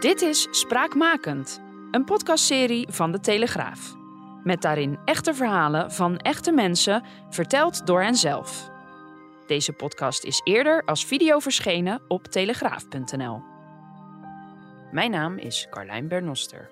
Dit is Spraakmakend, een podcastserie van De Telegraaf. Met daarin echte verhalen van echte mensen, verteld door henzelf. Deze podcast is eerder als video verschenen op telegraaf.nl. Mijn naam is Carlijn Bernoster.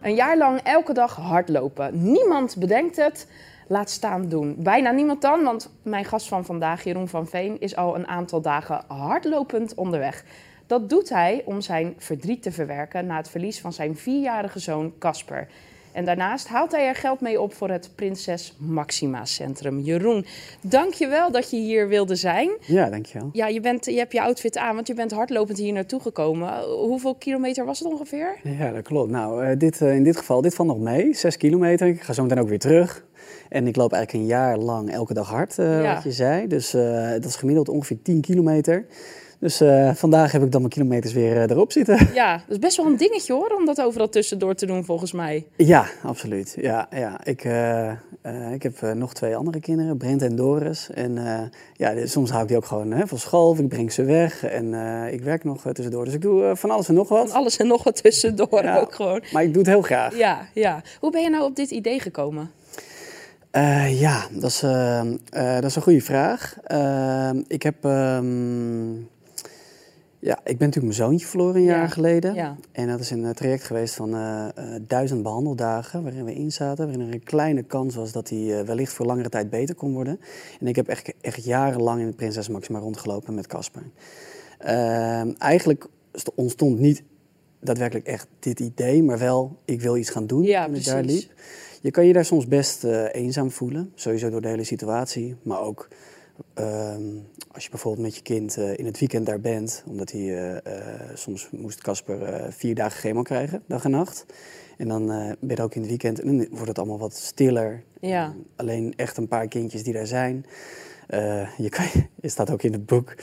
Een jaar lang elke dag hardlopen. Niemand bedenkt het, laat staan doen. Bijna niemand dan, want mijn gast van vandaag, Jeroen van Veen, is al een aantal dagen hardlopend onderweg. Dat doet hij om zijn verdriet te verwerken na het verlies van zijn vierjarige zoon Casper. En daarnaast haalt hij er geld mee op voor het Prinses Maxima Centrum. Jeroen, dank je wel dat je hier wilde zijn. Ja, dankjewel. Ja, je, bent, je hebt je outfit aan, want je bent hardlopend hier naartoe gekomen. Hoeveel kilometer was het ongeveer? Ja, dat klopt. Nou, uh, dit, uh, in dit geval, dit valt nog mee. Zes kilometer. Ik ga zo meteen ook weer terug. En ik loop eigenlijk een jaar lang elke dag hard, uh, ja. wat je zei. Dus dat is gemiddeld ongeveer 10 kilometer. Dus uh, vandaag heb ik dan mijn kilometers weer uh, erop zitten. Ja, dat is best wel een dingetje hoor, om dat overal tussendoor te doen volgens mij. Ja, absoluut. Ja, ja. Ik, uh, ik heb nog twee andere kinderen, Brent en Doris. En ja, soms hou ik die ook gewoon hè, van school of ik breng ze weg. En ik werk nog tussendoor. Dus ik doe van alles en nog wat. Van alles en nog wat tussendoor ja, ook gewoon. Maar ik doe het heel graag. Ja, ja. Hoe ben je nou op dit idee gekomen? Uh, ja, dat is, uh, uh, dat is een goede vraag. ik heb um, ja, ik ben natuurlijk mijn zoontje verloren een jaar geleden. Ja. En dat is een traject geweest van uh, uh, duizend behandeldagen waarin we in zaten. Waarin er een kleine kans was dat hij uh, wellicht voor langere tijd beter kon worden. En ik heb echt, echt jarenlang in het Prinses Maxima rondgelopen met Casper. Ehm, eigenlijk ontstond niet daadwerkelijk echt dit idee, maar wel ik wil iets gaan doen ja, precies. daar liep. Je kan je daar soms best eenzaam voelen, sowieso door de hele situatie, maar ook Um, als je bijvoorbeeld met je kind uh, in het weekend daar bent, omdat hij uh, uh, soms moest Casper vier dagen chemo krijgen, dag en nacht. En dan ben je ook in het weekend en dan wordt het allemaal wat stiller. Ja. Alleen echt een paar kindjes die daar zijn. je, kan, je staat ook in het boek.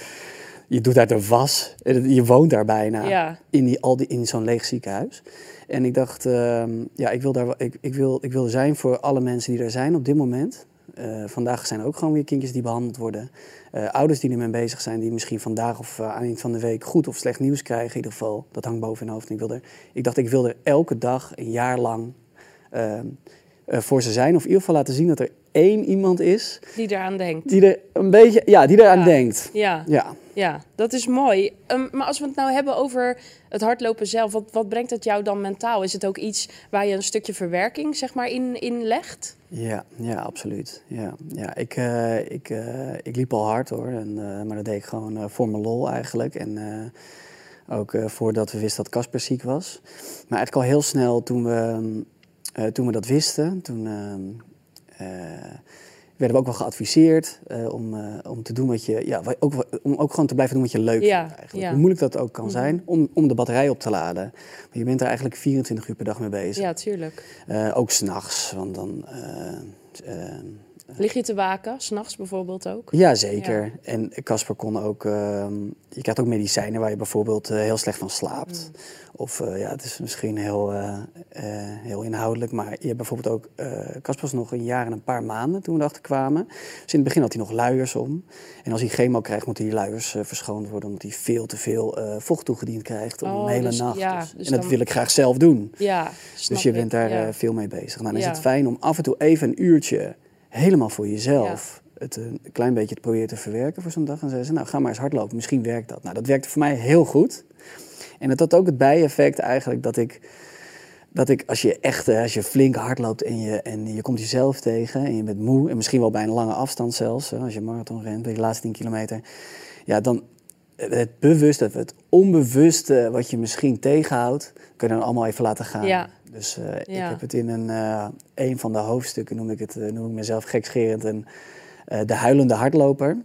Je doet daar de was. Je woont daar bijna. Ja. In, die, al die, in zo'n leeg ziekenhuis. En ik dacht, ehm, ja, ik wil, daar, ik, ik, wil, ik wil zijn voor alle mensen die er zijn op dit moment. Uh, vandaag zijn er ook gewoon weer kindjes die behandeld worden. Uh, ouders die ermee bezig zijn, die misschien vandaag of uh, aan het eind van de week goed of slecht nieuws krijgen. In ieder geval, dat hangt boven hun hoofd. Ik, wilde, ik dacht, ik wil er elke dag, een jaar lang, voor ze zijn. Of in ieder geval laten zien dat er één iemand is. Die eraan denkt. Die er een beetje, ja, die eraan ja. denkt. Ja. ja. Ja, dat is mooi. Um, maar als we het nou hebben over het hardlopen zelf, wat, wat brengt het jou dan mentaal? Is het ook iets waar je een stukje verwerking zeg maar, in, in legt? Ja, ja absoluut. Ja, ja, ik, uh, ik, uh, ik liep al hard hoor, en, uh, maar dat deed ik gewoon voor mijn lol eigenlijk. En ook voordat we wisten dat Casper ziek was. Maar eigenlijk al heel snel toen we, toen we dat wisten, toen werden we ook wel geadviseerd uh, om, uh, om te doen wat je, ja, ook, om ook gewoon te blijven doen wat je leuk ja, vindt eigenlijk. Ja. Hoe moeilijk dat ook kan zijn, om, om de batterij op te laden. Maar je bent er eigenlijk 24 uur per dag mee bezig. Ja, tuurlijk. Ook s'nachts, want dan... Lig je te waken, s'nachts bijvoorbeeld ook? Ja, zeker. Ja. En Casper kon ook... je krijgt ook medicijnen waar je bijvoorbeeld heel slecht van slaapt. Mm. Of uh, ja, het is misschien heel, uh, heel inhoudelijk, maar je hebt bijvoorbeeld ook. Casper was nog een jaar en een paar maanden toen we erachter kwamen. Dus in het begin had hij nog luiers om. En als hij chemo krijgt, moeten die luiers verschoond worden, omdat hij veel te veel vocht toegediend krijgt om oh, een hele dus, nacht. Ja, dus, dus en dat dan... wil ik graag zelf doen. Ja, dus je bent daar veel mee bezig. Nou, dan is het fijn om af en toe even een uurtje helemaal voor jezelf. Het een klein beetje te proberen te verwerken voor zo'n dag. En zeggen ze, nou ga maar eens hardlopen, misschien werkt dat. Nou, dat werkte voor mij heel goed. En het had ook het bijeffect eigenlijk dat ik, dat ik als je echt, als je flink hard loopt en je, en je komt jezelf tegen en je bent moe en misschien wel bij een lange afstand zelfs, als je marathon rent, bij de laatste 10 kilometer, ja, dan het bewuste, het onbewuste wat je misschien tegenhoudt, kun je dan allemaal even laten gaan. Ja. Dus uh, Ja. ik heb het in een, uh, een van de hoofdstukken, noem ik het, uh, noem ik mezelf gekscherend, een, de huilende hardloper.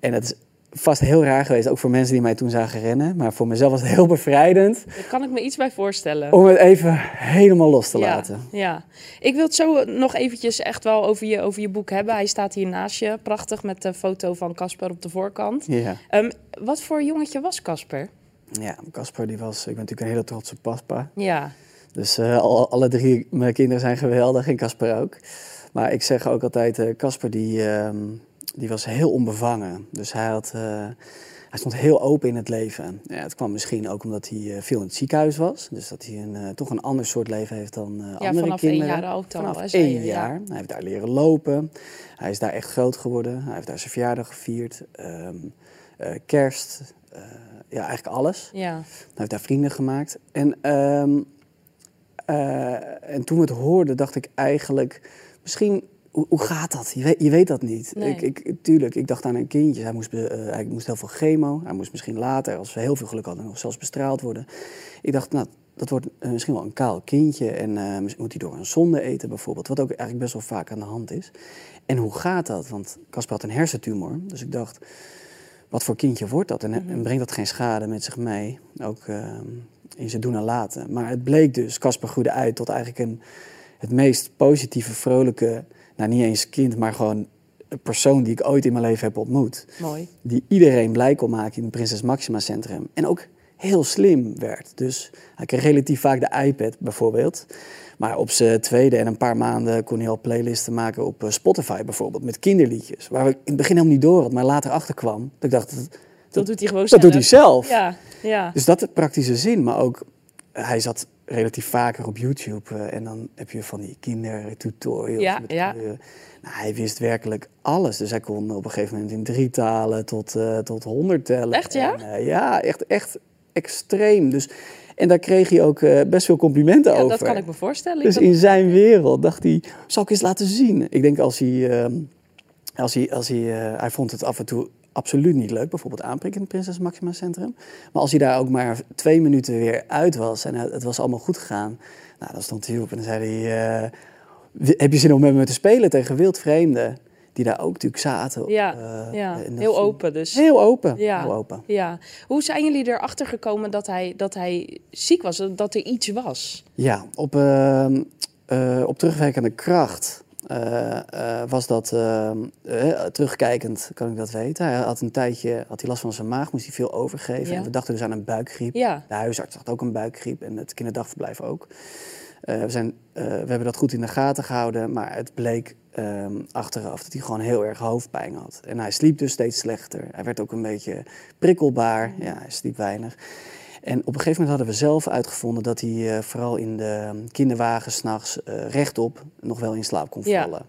En het is vast heel raar geweest, ook voor mensen die mij toen zagen rennen. Maar voor mezelf was het heel bevrijdend Daar kan ik me iets bij voorstellen. om het even helemaal los te ja, laten. ja, ik wil het zo nog eventjes echt wel over je, over je boek hebben. Hij staat hier naast je, prachtig, met de foto van Casper op de voorkant. Ja, Ehm, wat voor jongetje was Casper? ja Casper die was, ik ben natuurlijk een hele trotse papa. Ja, Dus eh, al, alle drie mijn kinderen zijn geweldig en Casper ook. Maar ik zeg ook altijd, eh, Casper die, ehm, die was heel onbevangen. Dus hij, had, eh, hij stond heel open in het leven. Ja, het kwam misschien ook omdat hij veel in het ziekenhuis was. Dus dat hij een, toch een ander soort leven heeft dan eh, ja andere vanaf één jaar oud al. Vanaf één je, ja. jaar. Hij heeft daar leren lopen. Hij is daar echt groot geworden. Hij heeft daar zijn verjaardag gevierd. ehm, eh, kerst. ja, eigenlijk alles. Ja, Hij heeft daar vrienden gemaakt. En, ehm, eh, en toen we het hoorden, dacht ik eigenlijk... Misschien, hoe, hoe gaat dat? Je weet, je weet dat niet. Nee. Ik, ik, tuurlijk, ik dacht aan een kindje. Hij moest, eh, hij moest heel veel chemo. Hij moest misschien later, als we heel veel geluk hadden, nog zelfs bestraald worden. Ik dacht, nou, dat wordt eh, misschien wel een kaal kindje. En eh, misschien moet hij door een zonde eten bijvoorbeeld. Wat ook eigenlijk best wel vaak aan de hand is. En hoe gaat dat? Want Casper had een hersentumor. Dus ik dacht, wat voor kindje wordt dat? En, en brengt dat geen schade met zich mee? Ook ehm, in zijn doen en laten. Maar het bleek dus, Casper groeide uit tot eigenlijk een, het meest positieve, vrolijke... Nou, niet eens kind, maar gewoon een persoon die ik ooit in mijn leven heb ontmoet. mooi. Die iedereen blij kon maken in het Prinses Maxima Centrum. En ook heel slim werd. Dus hij kreeg relatief vaak de iPad bijvoorbeeld. Maar op zijn tweede en een paar maanden kon hij al playlisten maken op eh, Spotify bijvoorbeeld. Met kinderliedjes. Waar ik in het begin helemaal niet door had, maar later achter kwam. Dat ik dacht, dat, Dat doet hij gewoon dat doet hij zelf. zelf. Ja, ja. Dus dat het praktische zin. Maar ook, hij zat relatief vaker op YouTube. eh, en dan heb je van die kindertutorials. Ja, met ja. kleuren. Nou, hij wist werkelijk alles. Dus hij kon op een gegeven moment in drie talen tot, eh tot honderd tellen. Echt, ja? En, eh, ja, echt, echt extreem. Dus, en daar kreeg hij ook best veel complimenten Ja, over. dat kan ik me voorstellen. Dus in zijn wereld dacht hij, zal ik eens laten zien? Ik denk als hij, ehm, als hij, als hij, hij vond het af en toe absoluut niet leuk, bijvoorbeeld aanprikken in het Prinses Maxima Centrum. Maar als hij daar ook maar twee minuten weer uit was en het was allemaal goed gegaan, nou, dan stond hij op en dan zei hij, eh, "Wi- heb je zin om met me te spelen tegen wildvreemden? Die daar ook natuurlijk zaten. Ja, eh, ja. heel open dus. Heel open, Ja. heel open. Ja. Hoe zijn jullie erachter gekomen dat hij, dat hij ziek was, dat er iets was? Ja, op, eh, op terugwerkende kracht eh, eh, was dat, ehm, eh, terugkijkend kan ik dat weten. Hij had een tijdje had hij last van zijn maag, moest hij veel overgeven. Ja. En we dachten dus aan een buikgriep. Ja, De huisarts had ook een buikgriep en het kinderdagverblijf ook. We, zijn, we hebben dat goed in de gaten gehouden, maar het bleek ehm, achteraf dat hij gewoon heel erg hoofdpijn had. En hij sliep dus steeds slechter. Hij werd ook een beetje prikkelbaar. Ja, hij sliep weinig. En op een gegeven moment hadden we zelf uitgevonden dat hij eh, vooral in de kinderwagen s'nachts eh rechtop nog wel in slaap kon Ja. vallen.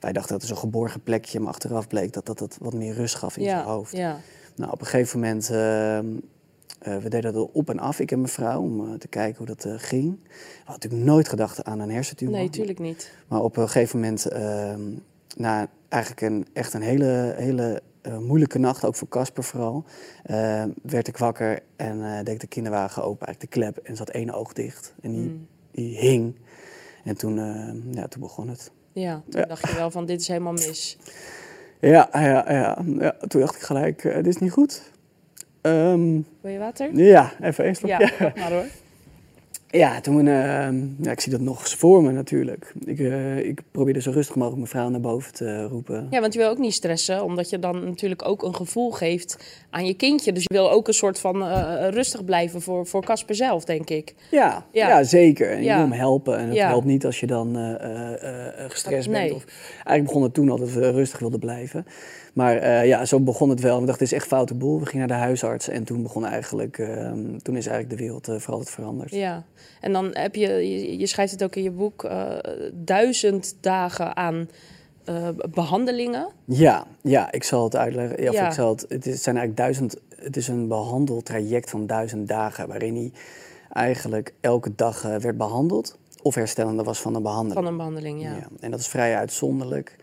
Wij dachten dat is een geborgen plekje, maar achteraf bleek dat dat, dat wat meer rust gaf in ja, zijn hoofd. ja. Nou, op een gegeven moment, ehm, eh, we deden dat op en af, ik en mijn vrouw, om te kijken hoe dat ging. We hadden natuurlijk nooit gedacht aan een hersentumor. Nee, tuurlijk niet. Maar op een gegeven moment, ehm, na eigenlijk een, echt een hele, hele eh, moeilijke nacht, ook voor Casper vooral, eh, werd ik wakker en eh, deed ik de kinderwagen open, eigenlijk de klep, en zat één oog dicht. En die, Mm. die hing. En toen, ja, toen begon het. Ja, toen Ja. dacht je wel van dit is helemaal mis. Ja, ja, ja, ja. toen dacht ik gelijk, dit is niet goed. Ehm, Wil je water? ja, even één slokje. Ja, maar hoor. Ja, toen, eh, ja, ik zie dat nog eens voor me natuurlijk. Ik, eh, ik probeerde zo rustig mogelijk mijn vrouw naar boven te roepen. Ja, want je wil ook niet stressen, omdat je dan natuurlijk ook een gevoel geeft aan je kindje. Dus je wil ook een soort van eh, rustig blijven voor voor Casper zelf, denk ik. Ja, Ja. ja. zeker. En je Ja. wil hem helpen. En het helpt niet als je dan gestrest Nee. bent. Of, eigenlijk begon het toen al dat we rustig wilden blijven. Maar eh, ja, zo begon het wel. We dachten, dit is echt foute boel. We gingen naar de huisarts. En toen begon eigenlijk, eh, toen is eigenlijk de wereld eh, voor altijd veranderd. Ja, en dan heb je, je, je schrijft het ook in je boek, eh, duizend dagen aan eh, behandelingen. Ja, ja, ik zal het uitleggen. Ja, of Ja. Ik zal het, het is- zijn eigenlijk duizend, het is een behandeltraject van duizend dagen. Waarin hij eigenlijk elke dag werd behandeld. Of herstellende was van een behandeling. Van een behandeling, ja. En dat is vrij uitzonderlijk.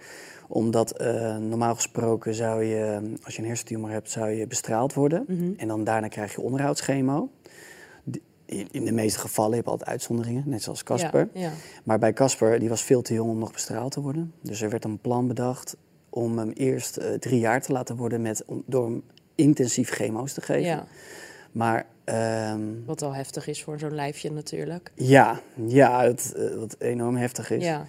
Omdat eh, normaal gesproken zou je, als je een hersentumor hebt, zou je bestraald worden. Mhm. En dan daarna krijg je onderhoudschemo. In, de meeste gevallen, je hebt altijd uitzonderingen, net zoals Casper. Ja, ja. Maar bij Casper, die was veel te jong om nog bestraald te worden. Dus er werd een plan bedacht om hem eerst eh, drie jaar te laten worden met, om, door hem intensief chemo's te geven. Ja, Maar ehm, wat wel heftig is voor zo'n lijfje natuurlijk. ja, ja het, eh, wat enorm heftig is. Ja,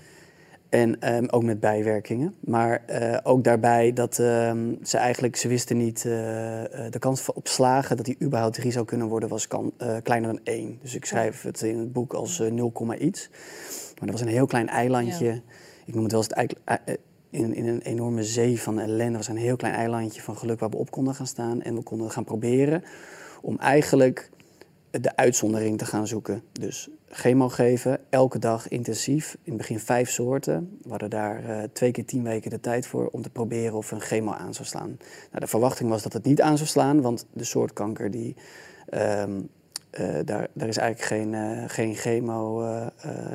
En ehm, ook met bijwerkingen. Maar eh, ook daarbij dat ehm, ze eigenlijk, ze wisten niet, eh, eh, de kans op slagen dat die überhaupt drie zou kunnen worden, was kan, kleiner dan één. Dus ik schrijf het in het boek als eh, 0, komma iets. Maar dat was een heel klein eilandje. Ik noem het wel eens het in, in een enorme zee van ellende. was een heel klein eilandje van geluk waar we op konden gaan staan. En we konden gaan proberen om eigenlijk de uitzondering te gaan zoeken. Dus chemo geven, elke dag intensief. In het begin vijf soorten. We hadden daar eh, twee keer tien weken de tijd voor om te proberen of een chemo aan zou slaan. Nou, de verwachting was dat het niet aan zou slaan, want de soort kanker die, ehm, eh, daar, daar is eigenlijk geen, eh, geen chemo eh,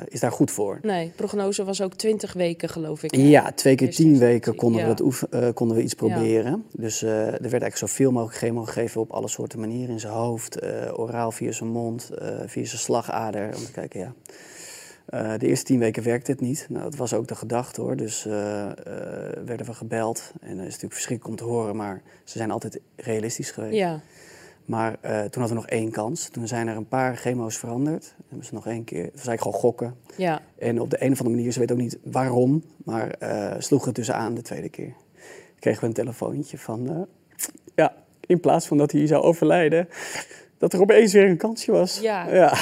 is daar goed voor. nee, prognose was ook 20 weken geloof ik. hè? Ja, twee keer tien instantie, weken konden, ja. we, oefen, konden we iets Ja. proberen. Dus er werd eigenlijk zoveel mogelijk chemo gegeven op alle soorten manieren. In zijn hoofd, oraal via zijn mond, via zijn slagader. Om te kijken, ja. De eerste tien weken werkte het niet. Nou, dat was ook de gedachte hoor. Dus werden we gebeld. En dat is natuurlijk verschrikkelijk om te horen, maar ze zijn altijd realistisch geweest. Ja, Maar eh, toen hadden we nog één kans. Toen zijn er een paar chemo's veranderd. Hebben ze nog één keer. Het was eigenlijk gewoon gokken. ja, En op de een of andere manier, ze weet ook niet waarom, maar eh, sloeg het dus aan de tweede keer. Kregen we een telefoontje van, eh, ja, in plaats van dat hij zou overlijden, dat er opeens weer een kansje was. Ja. ja,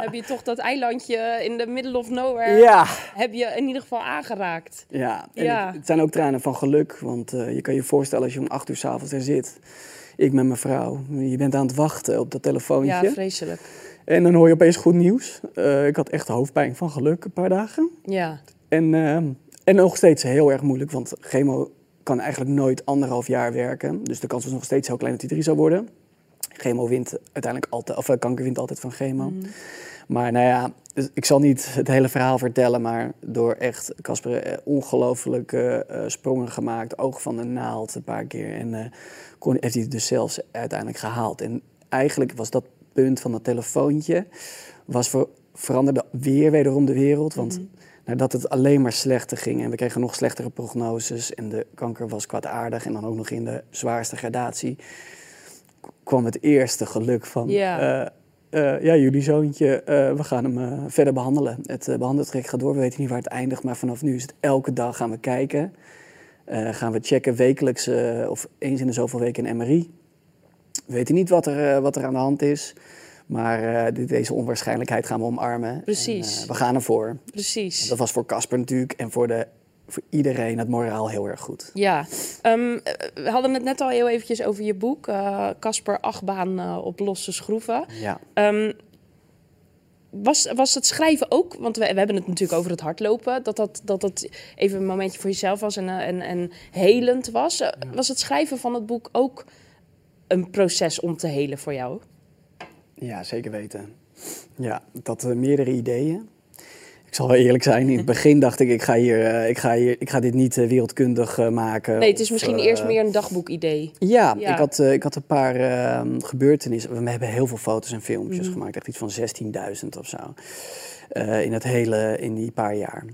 heb je toch dat eilandje in the middle of nowhere, ja. heb je in ieder geval aangeraakt. Ja, en Ja. Het, het zijn ook tranen van geluk, want je kan je voorstellen als je om acht uur s'avonds er zit. Ik met mijn vrouw, je bent aan het wachten op dat telefoontje. Ja, vreselijk. en dan hoor je opeens goed nieuws. Eh, ik had echt hoofdpijn van geluk een paar dagen. Ja, En, ehm, en nog steeds heel erg moeilijk, want chemo kan eigenlijk nooit anderhalf jaar werken. Dus de kans was nog steeds heel klein dat hij drie zou worden. Chemo wint uiteindelijk altijd, of eh, kanker wint altijd van chemo. Mhm. Maar nou ja, dus ik zal niet het hele verhaal vertellen, maar door echt Casper eh, ongelooflijke eh, sprongen gemaakt, oog van de naald een paar keer. En eh, kon, heeft hij het dus zelfs uiteindelijk gehaald. En eigenlijk was dat punt van dat telefoontje, was voor, veranderde weer wederom de wereld. Want nadat het alleen maar slechter ging en we kregen nog slechtere prognoses en de kanker was kwaadaardig en dan ook nog in de zwaarste gradatie, kwam het eerste geluk van, eh, ja, jullie zoontje, eh, we gaan hem eh, verder behandelen. Het uh, behandeltraject gaat door, we weten niet waar het eindigt, maar vanaf nu is het elke dag gaan we kijken. Gaan we checken wekelijks of eens in de zoveel weken een MRI. We weten niet wat er, wat er aan de hand is, maar dit- deze onwaarschijnlijkheid gaan we omarmen. Precies. En, we gaan ervoor. precies. Dat was voor Casper natuurlijk en voor, de, voor iedereen het moraal heel erg goed. Ja, Ehm, eh, we hadden het net al heel eventjes over je boek, eh, Casper Achtbaan eh, op losse schroeven. Ja. Ehm, was, was het schrijven ook, want we, we hebben het natuurlijk over het hardlopen, dat dat, dat dat even een momentje voor jezelf was en, eh, en, en helend was. Was het schrijven van het boek ook een proces om te helen voor jou? Ja, zeker weten. Ja, dat eh, meerdere ideeën. Ik zal wel eerlijk zijn, in het begin dacht ik, ik ga, hier, eh, ik ga, hier, ik ga dit niet eh, wereldkundig eh, maken. Nee, het is misschien eerst meer een dagboekidee. Ja, Ja. Ik, had, ik had een paar eh, gebeurtenissen. We hebben heel veel foto's en filmpjes Mhm. gemaakt. Echt iets van 16.000 of zo. In, het hele, in die paar jaar.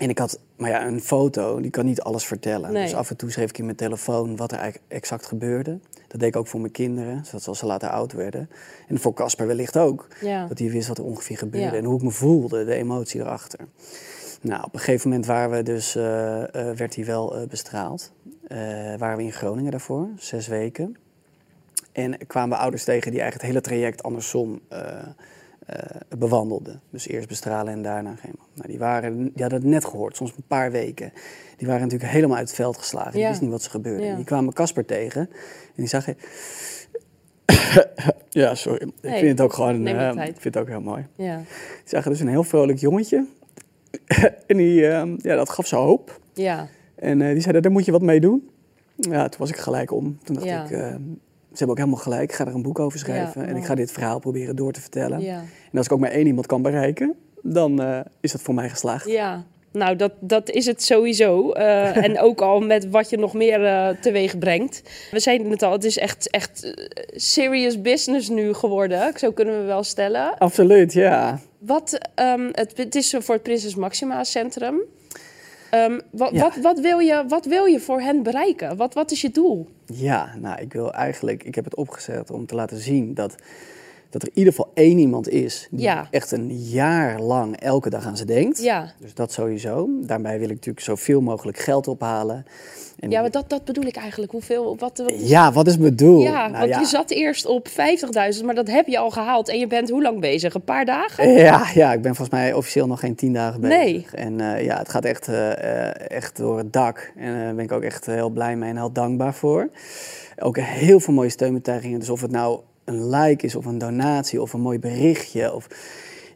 En ik had, maar ja, een foto, die kan niet alles vertellen. Nee. Dus af en toe schreef ik in mijn telefoon wat er eigenlijk exact gebeurde. Dat deed ik ook voor mijn kinderen, zodat ze als ze later oud werden. En voor Casper wellicht ook. Ja. Dat hij wist wat er ongeveer gebeurde Ja. en hoe ik me voelde, de emotie erachter. Nou, op een gegeven moment waren we dus, eh, eh, werd hij wel eh, bestraald. Waren we in Groningen daarvoor, zes weken. En kwamen we ouders tegen die eigenlijk het hele traject andersom eh, bewandelden. Dus eerst bestralen en daarna chemo. Nou, die, waren, die hadden het net gehoord, soms een paar weken. Die waren natuurlijk helemaal uit het veld geslagen. Die Ja. wisten niet wat ze gebeurde. Ja. Die kwamen Casper tegen en die zag... ja, sorry. Ik vind het ook gewoon... tijd. ik vind het ook heel mooi. Ja, Die zagen dus een heel vrolijk jongetje. en die, eh, ja, dat gaf ze hoop. ja, En eh, die zeiden, daar moet je wat mee doen. Ja, toen was ik gelijk om. Toen dacht Ja. ik, ze hebben ook helemaal gelijk. Ik ga er een boek over schrijven. Ja, en ik ga dit verhaal proberen door te vertellen. ja. En als ik ook maar één iemand kan bereiken, dan eh, is dat voor mij geslaagd. Ja, nou dat, dat is het sowieso. Eh, en ook al met wat je nog meer eh, teweeg brengt. We zeiden het al, het is echt, echt serious business nu geworden. Zo kunnen we wel stellen. Absoluut, ja. Wat, ehm, het, het is voor het Prinses Maxima Centrum. Ehm, wat, Ja. wat, wat, wil je, wat wil je voor hen bereiken? Wat, wat is je doel? Ja, nou, ik wil eigenlijk, ik heb het opgezet om te laten zien dat, dat er in ieder geval één iemand is die Ja. echt een jaar lang elke dag aan ze denkt. Ja, Dus dat sowieso. Daarbij wil ik natuurlijk zoveel mogelijk geld ophalen. En ja maar dat, dat bedoel ik eigenlijk. Hoeveel, wat, wat, ja, wat is mijn doel? ja, Nou want ja. je zat eerst op 50.000, maar dat heb je al gehaald. En je bent hoe lang bezig? Een paar dagen? Ja, ja, ik ben volgens mij officieel nog geen tien dagen bezig. Nee. En eh, ja, het gaat echt, eh, eh, echt door het dak. En daar ben ik ook echt heel blij mee en heel dankbaar voor. Ook heel veel mooie steunbetuigingen. Dus of het nou een like is of een donatie of een mooi berichtje. Of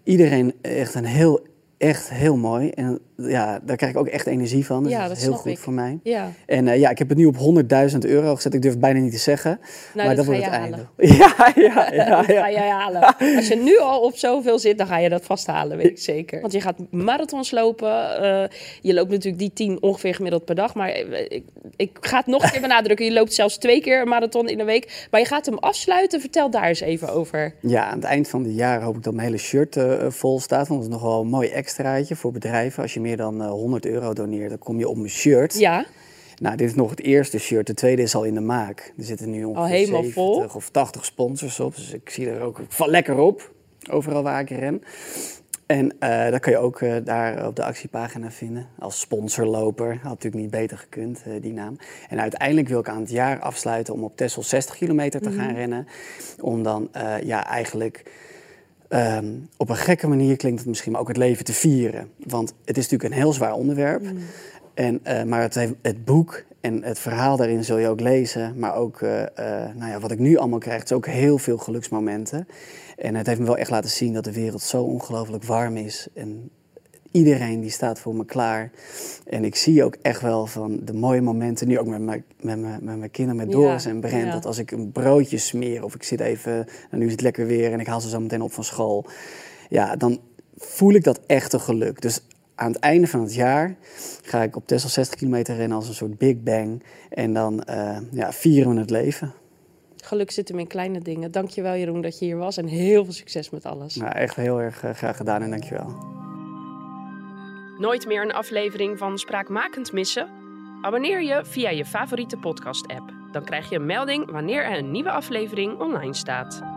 iedereen echt een heel, echt heel mooi. En ja, daar krijg ik ook echt energie van. Dus Ja, dat dat is heel snap goed ik. voor mij. Ja, En eh, ja, ik heb het nu op 100.000 euro gezet. Ik durf het bijna niet te zeggen. nou, maar dat, wordt je het halen. einde. Ja, ja, ja. dat ga jij halen. Als je nu al op zoveel zit, dan ga je dat vasthalen, weet ik zeker. Want je gaat marathons lopen. eh, je loopt natuurlijk die tien ongeveer gemiddeld per dag. Maar eh, ik, ik ga het nog een keer benadrukken. Je loopt zelfs twee keer een marathon in de week. Maar je gaat hem afsluiten. Vertel daar eens even over. Ja, aan het eind van het jaar hoop ik dat mijn hele shirt vol staat. Want dat is nog wel een mooi extraatje voor bedrijven. Als je meer dan eh, 100 euro doneert, dan kom je op mijn shirt. Ja, Nou, dit is nog het eerste shirt. De tweede is al in de maak. Er zitten nu ongeveer helemaal 70 vol? of 80 sponsors op. Dus ik zie er ook van lekker op. Overal waar ik ren. En eh dat kan je ook eh, daar op de actiepagina vinden. Als sponsorloper. Had natuurlijk niet beter gekund, eh, die naam. En uiteindelijk wil ik aan het jaar afsluiten om op Texel 60 kilometer te gaan rennen. Om dan eh, ja, eigenlijk ehm, op een gekke manier klinkt het misschien, maar ook het leven te vieren. Want het is natuurlijk een heel zwaar onderwerp. En, eh, maar het, het boek en het verhaal daarin zul je ook lezen. Maar ook eh, eh, nou ja, wat ik nu allemaal krijg, is ook heel veel geluksmomenten. En het heeft me wel echt laten zien dat de wereld zo ongelooflijk warm is. En iedereen die staat voor me klaar. En ik zie ook echt wel van de mooie momenten, nu ook met mijn, met mijn, met mijn kinderen, met Ja, Doris en Brent. ja. Dat als ik een broodje smeer of ik zit even, nou, nu is het lekker weer en ik haal ze zo meteen op van school. Ja, dan voel ik dat echte geluk. Dus aan het einde van het jaar ga ik op Texel 60 kilometer rennen als een soort big bang. En dan eh, ja, vieren we het leven. geluk zit hem in kleine dingen. Dankjewel Jeroen dat je hier was. En heel veel succes met alles. Nou, echt heel erg eh, graag gedaan en dankjewel. Nooit meer een aflevering van Spraakmakend missen? Abonneer je via je favoriete podcast-app. Dan krijg je een melding wanneer er een nieuwe aflevering online staat.